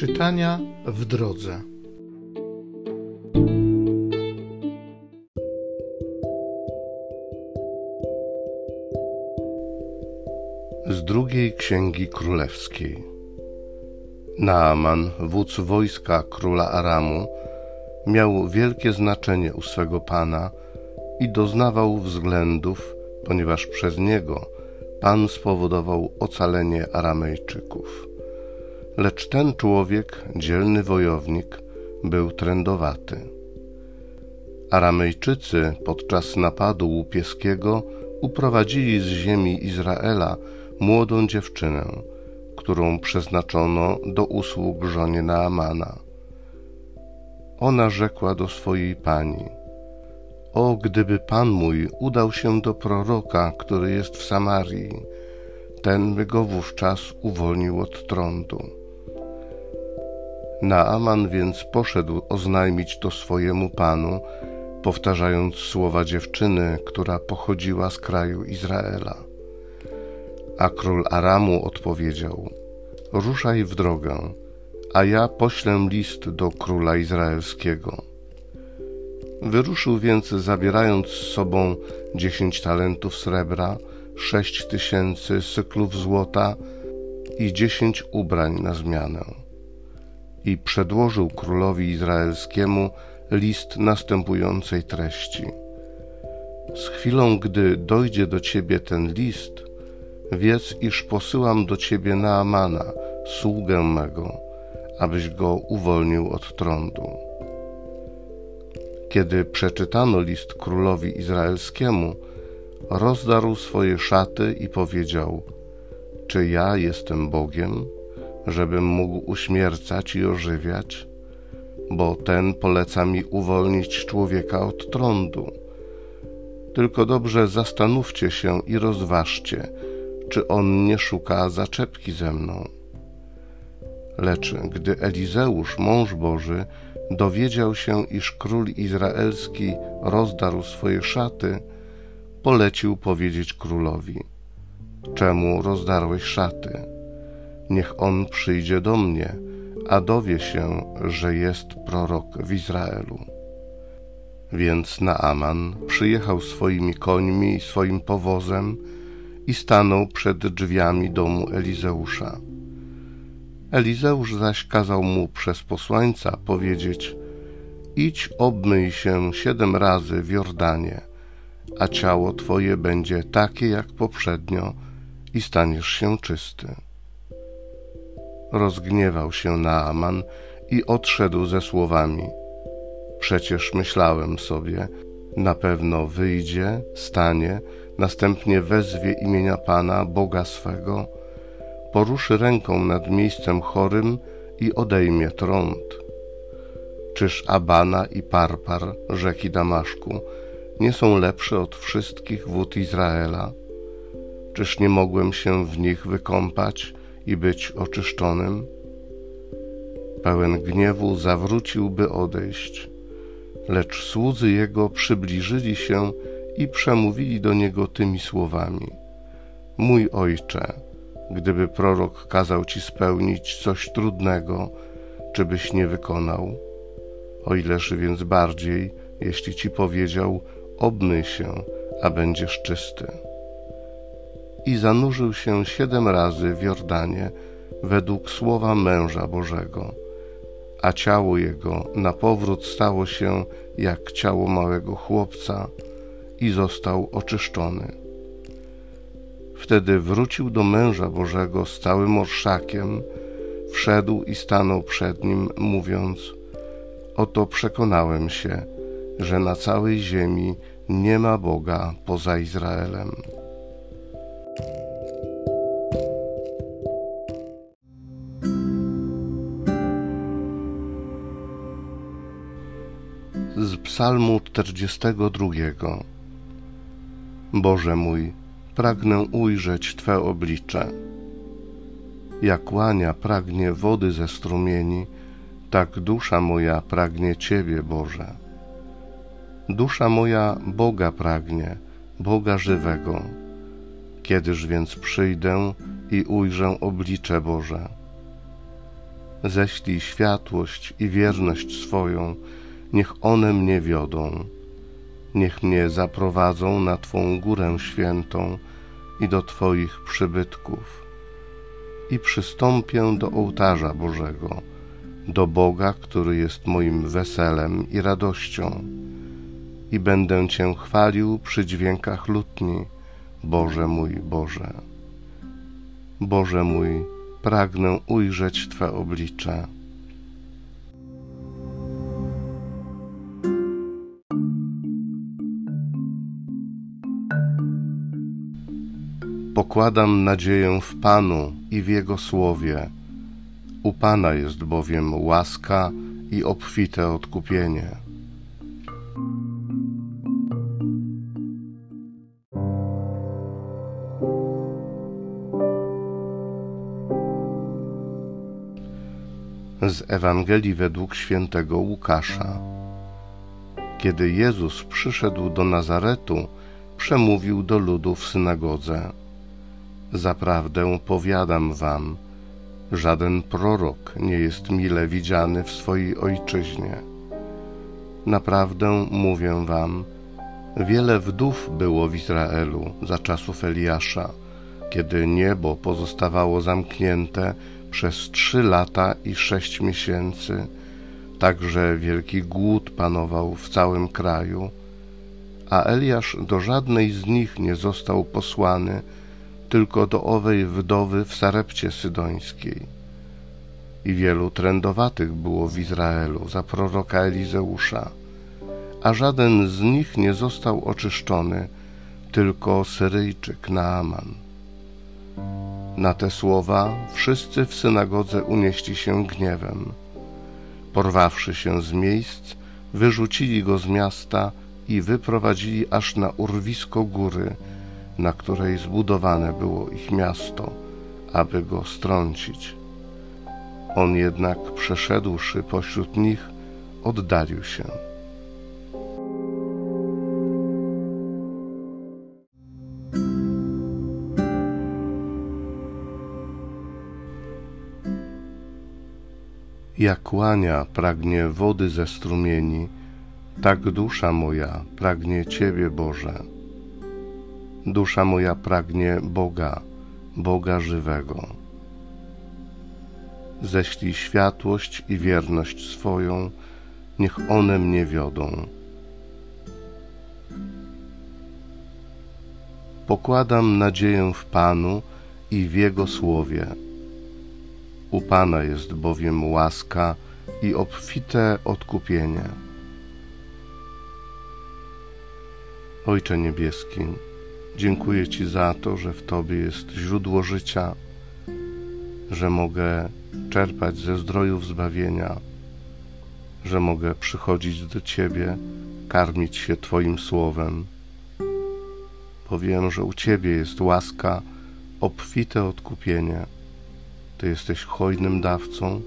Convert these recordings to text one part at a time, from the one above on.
Czytania w drodze. Z drugiej księgi królewskiej. Naaman, wódz wojska króla Aramu, miał wielkie znaczenie u swego pana i doznawał względów, ponieważ przez niego Pan spowodował ocalenie Aramejczyków. Lecz ten człowiek, dzielny wojownik, był trędowaty. Aramejczycy podczas napadu łupieskiego uprowadzili z ziemi Izraela młodą dziewczynę, którą przeznaczono do usług żonie Naamana. Ona rzekła do swojej pani – o, gdyby Pan mój udał się do proroka, który jest w Samarii, ten by go wówczas uwolnił od trądu. Naaman więc poszedł oznajmić to swojemu panu, powtarzając słowa dziewczyny, która pochodziła z kraju Izraela. A król Aramu odpowiedział: Ruszaj w drogę, a ja poślę list do króla izraelskiego. Wyruszył więc, zabierając z sobą dziesięć talentów srebra, sześć tysięcy cyklów złota i dziesięć ubrań na zmianę. I przedłożył królowi izraelskiemu list następującej treści. Z chwilą, gdy dojdzie do ciebie ten list, wiedz, iż posyłam do ciebie Naamana, sługę mego, abyś go uwolnił od trądu. Kiedy przeczytano list królowi izraelskiemu, rozdarł swoje szaty i powiedział: Czy ja jestem Bogiem, żebym mógł uśmiercać i ożywiać? Bo ten poleca mi uwolnić człowieka od trądu. Tylko dobrze zastanówcie się i rozważcie, czy on nie szuka zaczepki ze mną. Lecz gdy Elizeusz, mąż Boży, dowiedział się, iż król izraelski rozdarł swoje szaty, polecił powiedzieć królowi: Czemu rozdarłeś szaty? Niech on przyjdzie do mnie, a dowie się, że jest prorok w Izraelu. Więc Naaman przyjechał swoimi końmi i swoim powozem i stanął przed drzwiami domu Elizeusza. Elizeusz zaś kazał mu przez posłańca powiedzieć: Idź, obmyj się siedem razy w Jordanie, a ciało twoje będzie takie jak poprzednio i staniesz się czysty. Rozgniewał się Naaman i odszedł ze słowami: Przecież myślałem sobie, na pewno wyjdzie, stanie, następnie wezwie imienia Pana, Boga swego poruszy ręką nad miejscem chorym i odejmie trąd. Czyż Abana i Parpar, rzeki Damaszku, nie są lepsze od wszystkich wód Izraela? Czyż nie mogłem się w nich wykąpać i być oczyszczonym? Pełen gniewu zawrócił, by odejść, lecz słudzy jego przybliżyli się i przemówili do niego tymi słowami: Mój ojcze, Gdyby prorok kazał ci spełnić coś trudnego, czy byś nie wykonał? O ileż więc bardziej, jeśli ci powiedział, obmyj się, a będziesz czysty. I zanurzył się siedem razy w Jordanie według słowa męża Bożego, a ciało jego na powrót stało się jak ciało małego chłopca i został oczyszczony. Wtedy wrócił do męża Bożego z całym orszakiem, wszedł i stanął przed nim, mówiąc: Oto przekonałem się, że na całej ziemi nie ma Boga poza Izraelem. Z Psalmu 42 Boże mój, pragnę ujrzeć Twe oblicze. Jak łania pragnie wody ze strumieni, tak dusza moja pragnie Ciebie, Boże. Dusza moja Boga pragnie, Boga żywego. Kiedyż więc przyjdę i ujrzę oblicze Boże? ześlij światłość i wierność swoją, niech one mnie wiodą. Niech mnie zaprowadzą na Twą górę świętą i do Twoich przybytków. I przystąpię do ołtarza Bożego, do Boga, który jest moim weselem i radością. I będę Cię chwalił przy dźwiękach lutni, Boże mój Boże. Boże mój, pragnę ujrzeć Twe oblicze. Pokładam nadzieję w Panu i w Jego słowie. U Pana jest bowiem łaska i obfite odkupienie. Z Ewangelii według świętego Łukasza. Kiedy Jezus przyszedł do Nazaretu, przemówił do ludu w synagodze. Zaprawdę powiadam wam, żaden prorok nie jest mile widziany w swojej ojczyźnie. Naprawdę mówię wam, wiele wdów było w Izraelu za czasów Eliasza, kiedy niebo pozostawało zamknięte przez trzy lata i sześć miesięcy, także wielki głód panował w całym kraju, a Eliasz do żadnej z nich nie został posłany, tylko do owej wdowy w Sarepcie Sydońskiej. I wielu trędowatych było w Izraelu za proroka Elizeusza, a żaden z nich nie został oczyszczony, tylko Syryjczyk Naaman. Na te słowa wszyscy w synagodze unieśli się gniewem. Porwawszy się z miejsc, wyrzucili go z miasta i wyprowadzili aż na urwisko góry, na której zbudowane było ich miasto, aby go strącić. On jednak, przeszedłszy pośród nich, oddalił się. Jak łania pragnie wody ze strumieni, tak dusza moja pragnie Ciebie, Boże. Dusza moja pragnie Boga, Boga żywego. Ześlij światłość i wierność swoją, niech one mnie wiodą. Pokładam nadzieję w Panu i w Jego słowie. U Pana jest bowiem łaska i obfite odkupienie. Ojcze Niebieski, dziękuję Ci za to, że w Tobie jest źródło życia, że mogę czerpać ze zdrojów zbawienia, że mogę przychodzić do Ciebie, karmić się Twoim słowem. Powiem, że u Ciebie jest łaska, obfite odkupienie. Ty jesteś hojnym dawcą,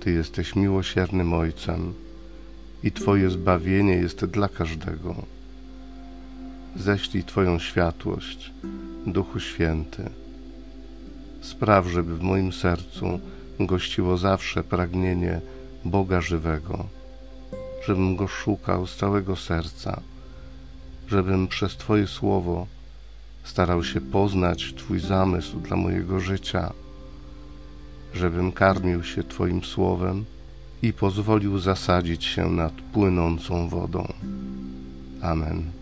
Ty jesteś miłosiernym Ojcem i Twoje zbawienie jest dla każdego. Ześlij Twoją światłość, Duchu Święty. Spraw, żeby w moim sercu gościło zawsze pragnienie Boga żywego, żebym Go szukał z całego serca, żebym przez Twoje słowo starał się poznać Twój zamysł dla mojego życia żebym karmił się Twoim słowem i pozwolił zasadzić się nad płynącą wodą. Amen.